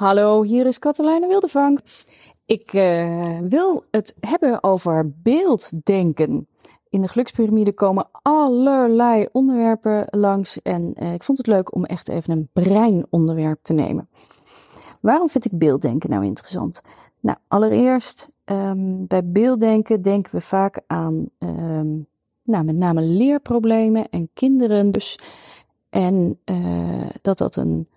Hallo, hier is Katelijne Wildevank. Ik uh, wil het hebben over beelddenken. In de gelukspyramide komen allerlei onderwerpen langs en uh, ik vond het leuk om echt even een breinonderwerp te nemen. Waarom vind ik beelddenken nou interessant? Nou, allereerst, um, bij beelddenken denken we vaak aan um, nou, met name leerproblemen en kinderen dus. En uh, dat dat een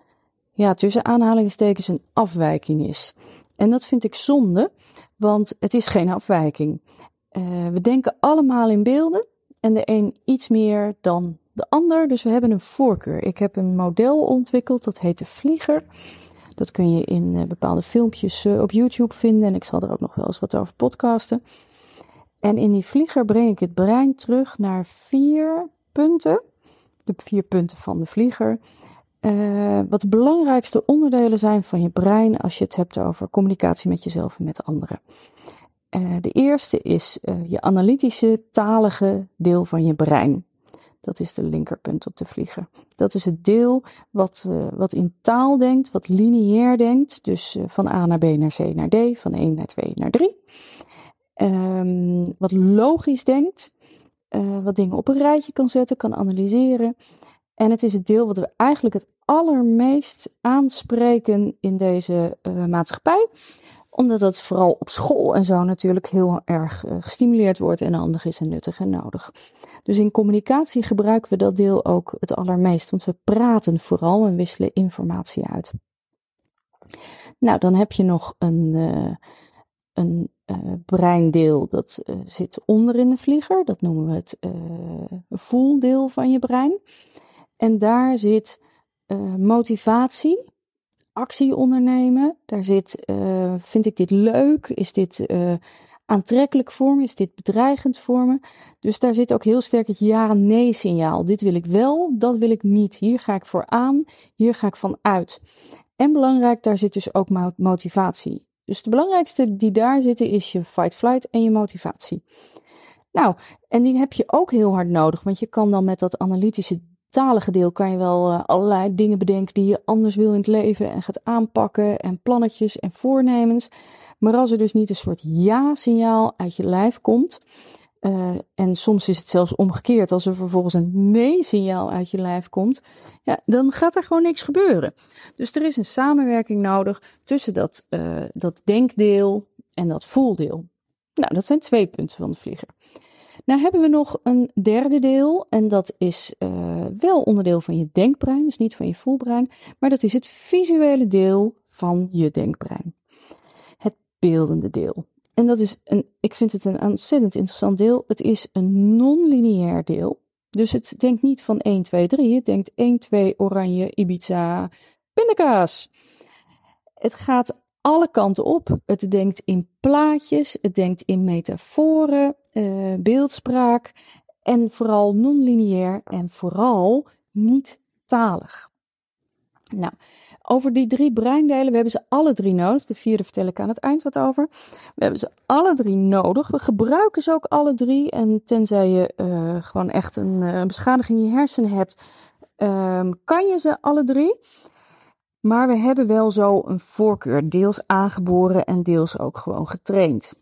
ja, tussen aanhalingstekens een afwijking is. En dat vind ik zonde, want het is geen afwijking. Uh, we denken allemaal in beelden en de een iets meer dan de ander, dus we hebben een voorkeur. Ik heb een model ontwikkeld, dat heet de Vlieger. Dat kun je in uh, bepaalde filmpjes uh, op YouTube vinden en ik zal er ook nog wel eens wat over podcasten. En in die Vlieger breng ik het brein terug naar vier punten. De vier punten van de Vlieger. Uh, wat de belangrijkste onderdelen zijn van je brein als je het hebt over communicatie met jezelf en met anderen. Uh, de eerste is uh, je analytische, talige deel van je brein. Dat is de linkerpunt op de vlieger. Dat is het deel wat, wat in taal denkt, wat lineair denkt. Dus van A naar B naar C naar D, van 1 naar 2 naar 3. Um, wat logisch denkt, wat dingen op een rijtje kan zetten, kan analyseren. En het is het deel wat we eigenlijk het allermeest aanspreken in deze uh, maatschappij. Omdat dat vooral op school en zo natuurlijk heel erg uh, gestimuleerd wordt en handig is en nuttig en nodig. Dus in communicatie gebruiken we dat deel ook het allermeest. Want we praten vooral en wisselen informatie uit. Nou, dan heb je nog een, uh, een breindeel dat zit onder in de vlieger. Dat noemen we het voeldeel van je brein. En daar zit uh, motivatie, actie ondernemen. Daar zit, uh, vind ik dit leuk? Is dit uh, aantrekkelijk voor me? Is dit bedreigend voor me? Dus daar zit ook heel sterk het ja-nee signaal. Dit wil ik wel, dat wil ik niet. Hier ga ik voor aan, hier ga ik van uit. En belangrijk, daar zit dus ook motivatie. Dus de belangrijkste die daar zitten is je fight-flight en je motivatie. Nou, en die heb je ook heel hard nodig, want je kan dan met dat analytische talige deel kan je wel uh, allerlei dingen bedenken die je anders wil in het leven en gaat aanpakken en plannetjes en voornemens. Maar als er dus niet een soort ja-signaal uit je lijf komt, uh, en soms is het zelfs omgekeerd, als er vervolgens een nee-signaal uit je lijf komt, ja, dan gaat er gewoon niks gebeuren. Dus er is een samenwerking nodig tussen dat, uh, dat denkdeel en dat voeldeel. Nou, dat zijn twee punten van de vlieger. Nou hebben we nog een derde deel en dat is uh, wel onderdeel van je denkbrein, dus niet van je voelbrein, maar dat is het visuele deel van je denkbrein. Het beeldende deel. En dat is een, ik vind het een ontzettend interessant deel. Het is een non-lineair deel. Dus het denkt niet van 1, 2, 3. Het denkt 1, 2, oranje, Ibiza, pindakaas. Het gaat alle kanten op. Het denkt in plaatjes, het denkt in metaforen, uh, beeldspraak en vooral non-lineair en vooral niet talig. Nou, over die drie breindelen, we hebben ze alle drie nodig. De vierde vertel ik aan het eind wat over. We hebben ze alle drie nodig. We gebruiken ze ook alle drie. En tenzij je uh, gewoon echt een uh, beschadiging in je hersenen hebt, uh, kan je ze alle drie. Maar we hebben wel zo een voorkeur, deels aangeboren en deels ook gewoon getraind.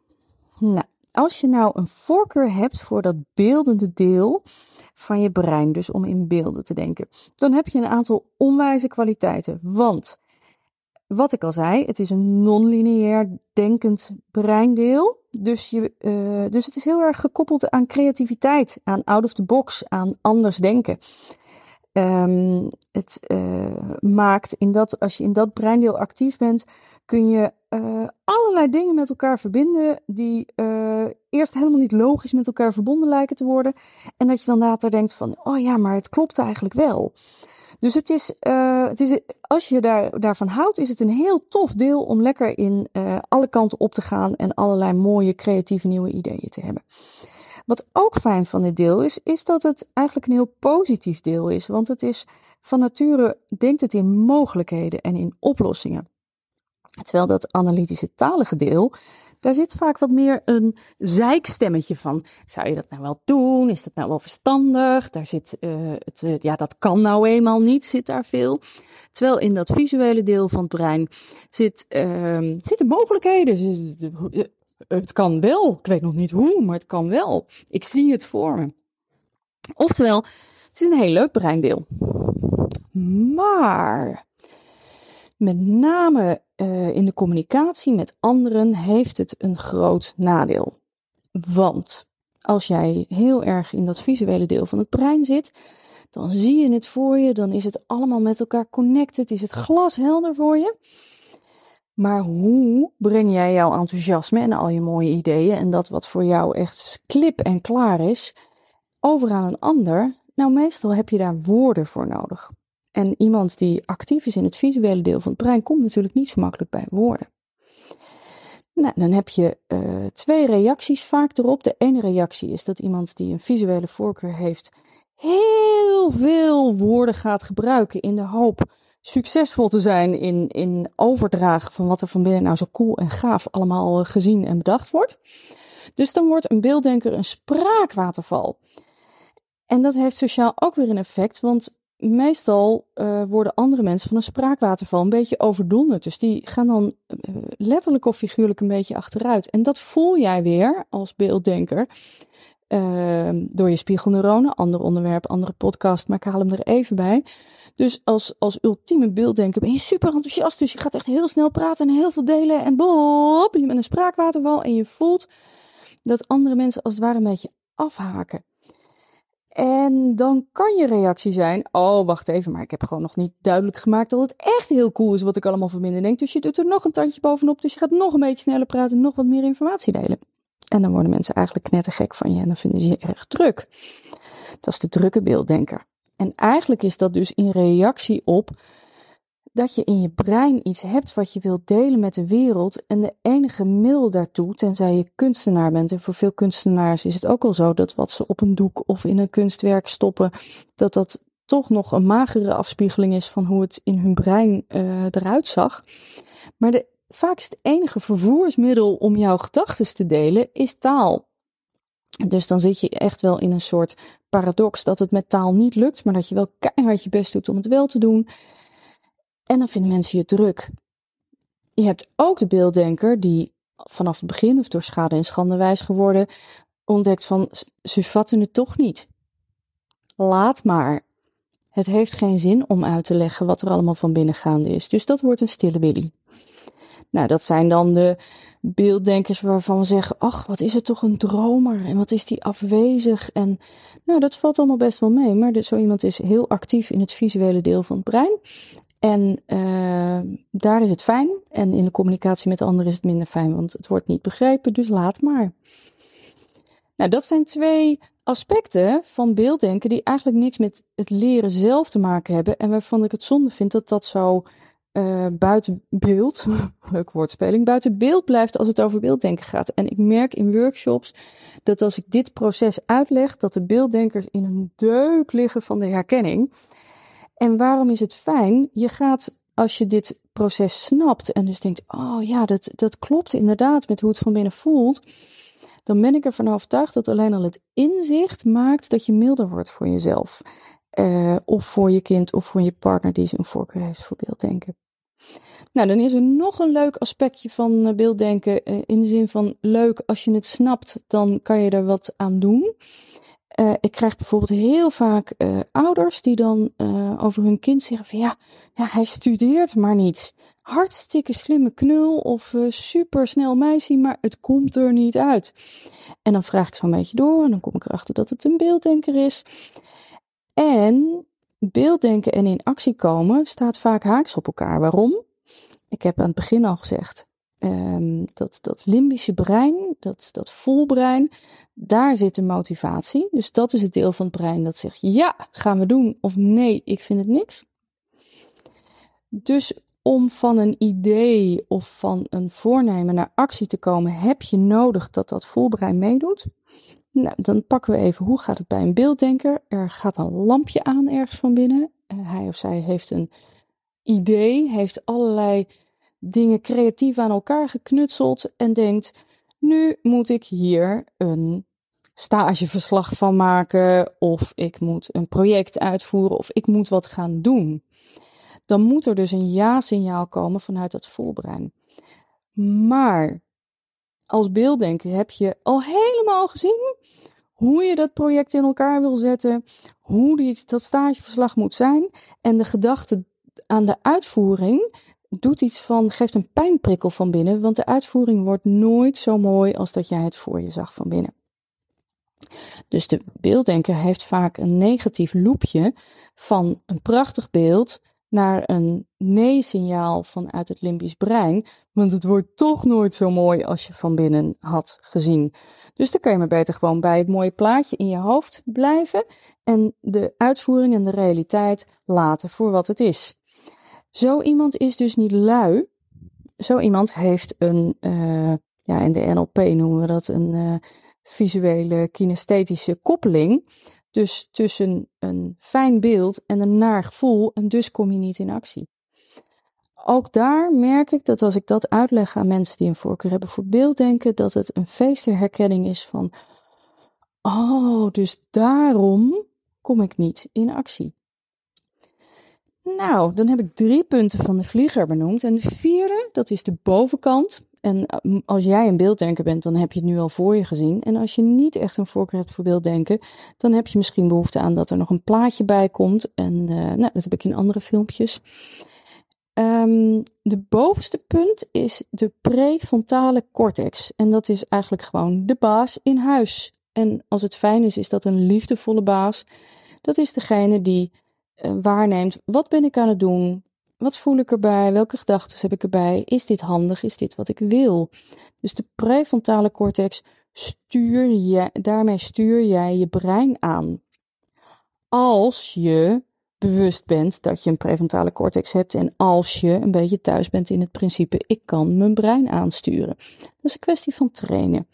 Nou, als je nou een voorkeur hebt voor dat beeldende deel van je brein, dus om in beelden te denken, dan heb je een aantal onwijze kwaliteiten. Want, wat ik al zei, het is een non-lineair denkend breindeel. Dus, je, uh, dus het is heel erg gekoppeld aan creativiteit, aan out of the box, aan anders denken. Um, het uh, maakt in dat, als je in dat breindeel actief bent, kun je uh, allerlei dingen met elkaar verbinden die uh, eerst helemaal niet logisch met elkaar verbonden lijken te worden. En dat je dan later denkt van, oh ja, maar het klopt eigenlijk wel. Dus het is, het is als je daar, daarvan houdt, is het een heel tof deel om lekker in alle kanten op te gaan en allerlei mooie creatieve nieuwe ideeën te hebben. Wat ook fijn van dit deel is, is dat het eigenlijk een heel positief deel is. Want het is van nature, denkt het in mogelijkheden en in oplossingen. Terwijl dat analytische talige deel, Daar zit vaak wat meer een zeikstemmetje van. Zou je dat nou wel doen? Is dat nou wel verstandig? Daar zit, uh, het, uh, ja, dat kan nou eenmaal niet, zit daar veel. Terwijl in dat visuele deel van het brein zit, uh, zitten mogelijkheden. Het kan wel. Ik weet nog niet hoe, maar het kan wel. Ik zie het voor me. Oftewel, het is een heel leuk breindeel. Maar met name uh, in de communicatie met anderen heeft het een groot nadeel. Want als jij heel erg in dat visuele deel van het brein zit, dan zie je het voor je, dan is het allemaal met elkaar connected, is het glashelder voor je. Maar hoe breng jij jouw enthousiasme en al je mooie ideeën en dat wat voor jou echt klip en klaar is, over aan een ander? Nou, meestal heb je daar woorden voor nodig. En iemand die actief is in het visuele deel van het brein komt natuurlijk niet zo makkelijk bij woorden. Nou, dan heb je uh, twee reacties vaak erop. De ene reactie is dat iemand die een visuele voorkeur heeft, heel veel woorden gaat gebruiken in de hoop succesvol te zijn in, in overdragen van wat er van binnen nou zo cool en gaaf allemaal eh, gezien en bedacht wordt. Dus dan wordt een beelddenker een spraakwaterval. En dat heeft sociaal ook weer een effect, want meestal uh, worden andere mensen van een spraakwaterval een beetje overdonderd. Dus die gaan dan uh, letterlijk of figuurlijk een beetje achteruit. En dat voel jij weer als beelddenker. Uh, door je spiegelneuronen, ander onderwerp, andere podcast, maar ik haal hem er even bij. Dus als, als ultieme beelddenker ben je super enthousiast. Dus je gaat echt heel snel praten en heel veel delen. En boop, je bent een spraakwaterval. En je voelt dat andere mensen als het ware een beetje afhaken. En dan kan je reactie zijn: Oh, wacht even, maar ik heb gewoon nog niet duidelijk gemaakt dat het echt heel cool is wat ik allemaal van binnen denk. Dus je doet er nog een tandje bovenop. Dus je gaat nog een beetje sneller praten, nog wat meer informatie delen. En dan worden mensen eigenlijk knettergek van je en dan vinden ze je erg druk. Dat is de drukke beelddenker. En eigenlijk is dat dus in reactie op dat je in je brein iets hebt wat je wilt delen met de wereld. En de enige middel daartoe, tenzij je kunstenaar bent, en voor veel kunstenaars is het ook al zo dat wat ze op een doek of in een kunstwerk stoppen, dat dat toch nog een magere afspiegeling is van hoe het in hun brein uh, eruit zag. Maar de, vaak is het enige vervoersmiddel om jouw gedachten te delen, is taal. Dus dan zit je echt wel in een soort paradox dat het met taal niet lukt, maar dat je wel keihard je best doet om het wel te doen. En dan vinden mensen je druk. Je hebt ook de beelddenker die vanaf het begin, of door schade en schande wijs geworden, ontdekt van ze vatten het toch niet. Laat maar. Het heeft geen zin om uit te leggen wat er allemaal van binnen gaande is. Dus dat wordt een stille willy. Nou, dat zijn dan de beelddenkers waarvan we zeggen: Ach, wat is het toch een dromer en wat is die afwezig. En nou, dat valt allemaal best wel mee. Maar zo iemand is heel actief in het visuele deel van het brein. En uh, daar is het fijn. En in de communicatie met anderen is het minder fijn, want het wordt niet begrepen, dus laat maar. Nou, dat zijn twee aspecten van beelddenken die eigenlijk niks met het leren zelf te maken hebben. En waarvan ik het zonde vind dat dat zo uh, buiten beeld, leuk woordspeling, buiten beeld blijft als het over beelddenken gaat. En ik merk in workshops dat als ik dit proces uitleg, dat de beelddenkers in een deuk liggen van de herkenning. En waarom is het fijn? Je gaat, als je dit proces snapt en dus denkt, oh ja, dat, dat klopt inderdaad met hoe het van binnen voelt, dan ben ik ervan overtuigd dat alleen al het inzicht maakt dat je milder wordt voor jezelf. Uh, of voor je kind of voor je partner die zijn voorkeur heeft voor beelddenken. Nou, dan is er nog een leuk aspectje van eh, beelddenken. Uh, in de zin van leuk, als je het snapt, dan kan je er wat aan doen. Uh, ik krijg bijvoorbeeld heel vaak uh, ouders die dan uh, over hun kind zeggen van ja, ja, hij studeert maar niet. Hartstikke slimme knul of super snel meisje, maar het komt er niet uit. En dan vraag ik zo een beetje door en dan kom ik erachter dat het een beelddenker is. En beelddenken en in actie komen staat vaak haaks op elkaar. Waarom? Ik heb aan het begin al gezegd, um, dat, dat limbische brein, dat, dat volbrein, daar zit de motivatie. Dus dat is het deel van het brein dat zegt ja, gaan we doen of nee, ik vind het niks. Dus om van een idee of van een voornemen naar actie te komen, heb je nodig dat dat volbrein meedoet. Nou, dan pakken we even hoe gaat het bij een beelddenker. Er gaat een lampje aan ergens van binnen. Uh, hij of zij heeft een idee, heeft allerlei dingen creatief aan elkaar geknutseld en denkt: nu moet ik hier een stageverslag van maken, of ik moet een project uitvoeren, of ik moet wat gaan doen. Dan moet er dus een ja-signaal komen vanuit dat volbrein. Maar als beelddenker heb je al helemaal gezien hoe je dat project in elkaar wil zetten, hoe die, dat stageverslag moet zijn. En de gedachte aan de uitvoering doet iets van, geeft een pijnprikkel van binnen, want de uitvoering wordt nooit zo mooi als dat jij het voor je zag van binnen. Dus de beelddenker heeft vaak een negatief loopje van een prachtig beeld naar een nee-signaal vanuit het limbisch brein, want het wordt toch nooit zo mooi als je van binnen had gezien. Dus dan kun je maar beter gewoon bij het mooie plaatje in je hoofd blijven en de uitvoering en de realiteit laten voor wat het is. Zo iemand is dus niet lui. Zo iemand heeft een, uh, ja, in de NLP noemen we dat een uh, visuele kinesthetische koppeling. Dus tussen een fijn beeld en een naar gevoel, en dus kom je niet in actie. Ook daar merk ik dat als ik dat uitleg aan mensen die een voorkeur hebben voor beelddenken, dat het een feest herkenning is van, oh, dus daarom kom ik niet in actie. Nou, dan heb ik drie punten van de vlieger benoemd. En de vierde, dat is de bovenkant. En eh, als jij een beelddenker bent, dan heb je het nu al voor je gezien. En als je niet echt een voorkeur hebt voor beelddenken, dan heb je misschien behoefte aan dat er nog een plaatje bij komt. En uh, nou, dat heb ik in andere filmpjes. Um, de bovenste punt is de prefrontale cortex. En dat is eigenlijk gewoon de baas in huis. En als het fijn is, is dat een liefdevolle baas. Dat is degene die waarneemt: wat ben ik aan het doen? Wat voel ik erbij? Welke gedachten heb ik erbij? Is dit handig? Is dit wat ik wil? Dus de prefrontale cortex stuur je, daarmee stuur jij je brein aan. Als je bewust bent dat je een prefrontale cortex hebt en als je een beetje thuis bent in het principe ik kan mijn brein aansturen. Dat is een kwestie van trainen.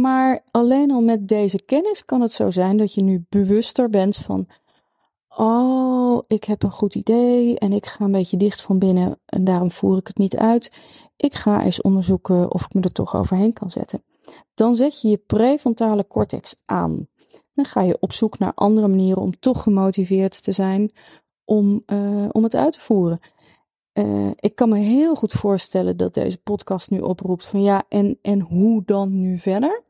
Maar alleen al met deze kennis kan het zo zijn dat je nu bewuster bent van oh, ik heb een goed idee en ik ga een beetje dicht van binnen en daarom voer ik het niet uit. Ik ga eens onderzoeken of ik me er toch overheen kan zetten. Dan zet je je prefrontale cortex aan. Dan ga je op zoek naar andere manieren om toch gemotiveerd te zijn om, uh, om het uit te voeren. Uh, ik kan me heel goed voorstellen dat deze podcast nu oproept van ja, en, en hoe dan nu verder?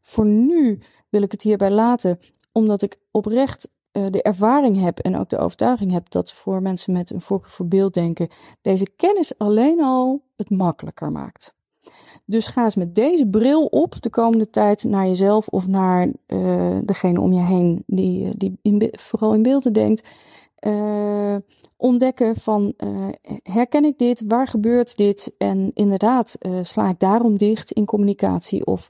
Voor nu wil ik het hierbij laten, omdat ik oprecht uh, de ervaring heb en ook de overtuiging heb dat voor mensen met een voorkeur voor beelddenken deze kennis alleen al het makkelijker maakt. Dus ga eens met deze bril op de komende tijd naar jezelf of naar uh, degene om je heen die, eh, die in, vooral in beelden denkt. Uh, ontdekken van uh, herken ik dit, waar gebeurt dit en inderdaad uh, sla ik daarom dicht in communicatie of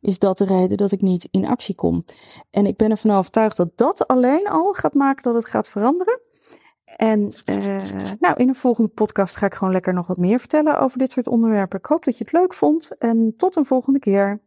is dat de reden dat ik niet in actie kom. En ik ben ervan overtuigd dat dat alleen al gaat maken dat het gaat veranderen. En nou, in een volgende podcast ga ik gewoon lekker nog wat meer vertellen over dit soort onderwerpen. Ik hoop dat je het leuk vond en tot een volgende keer.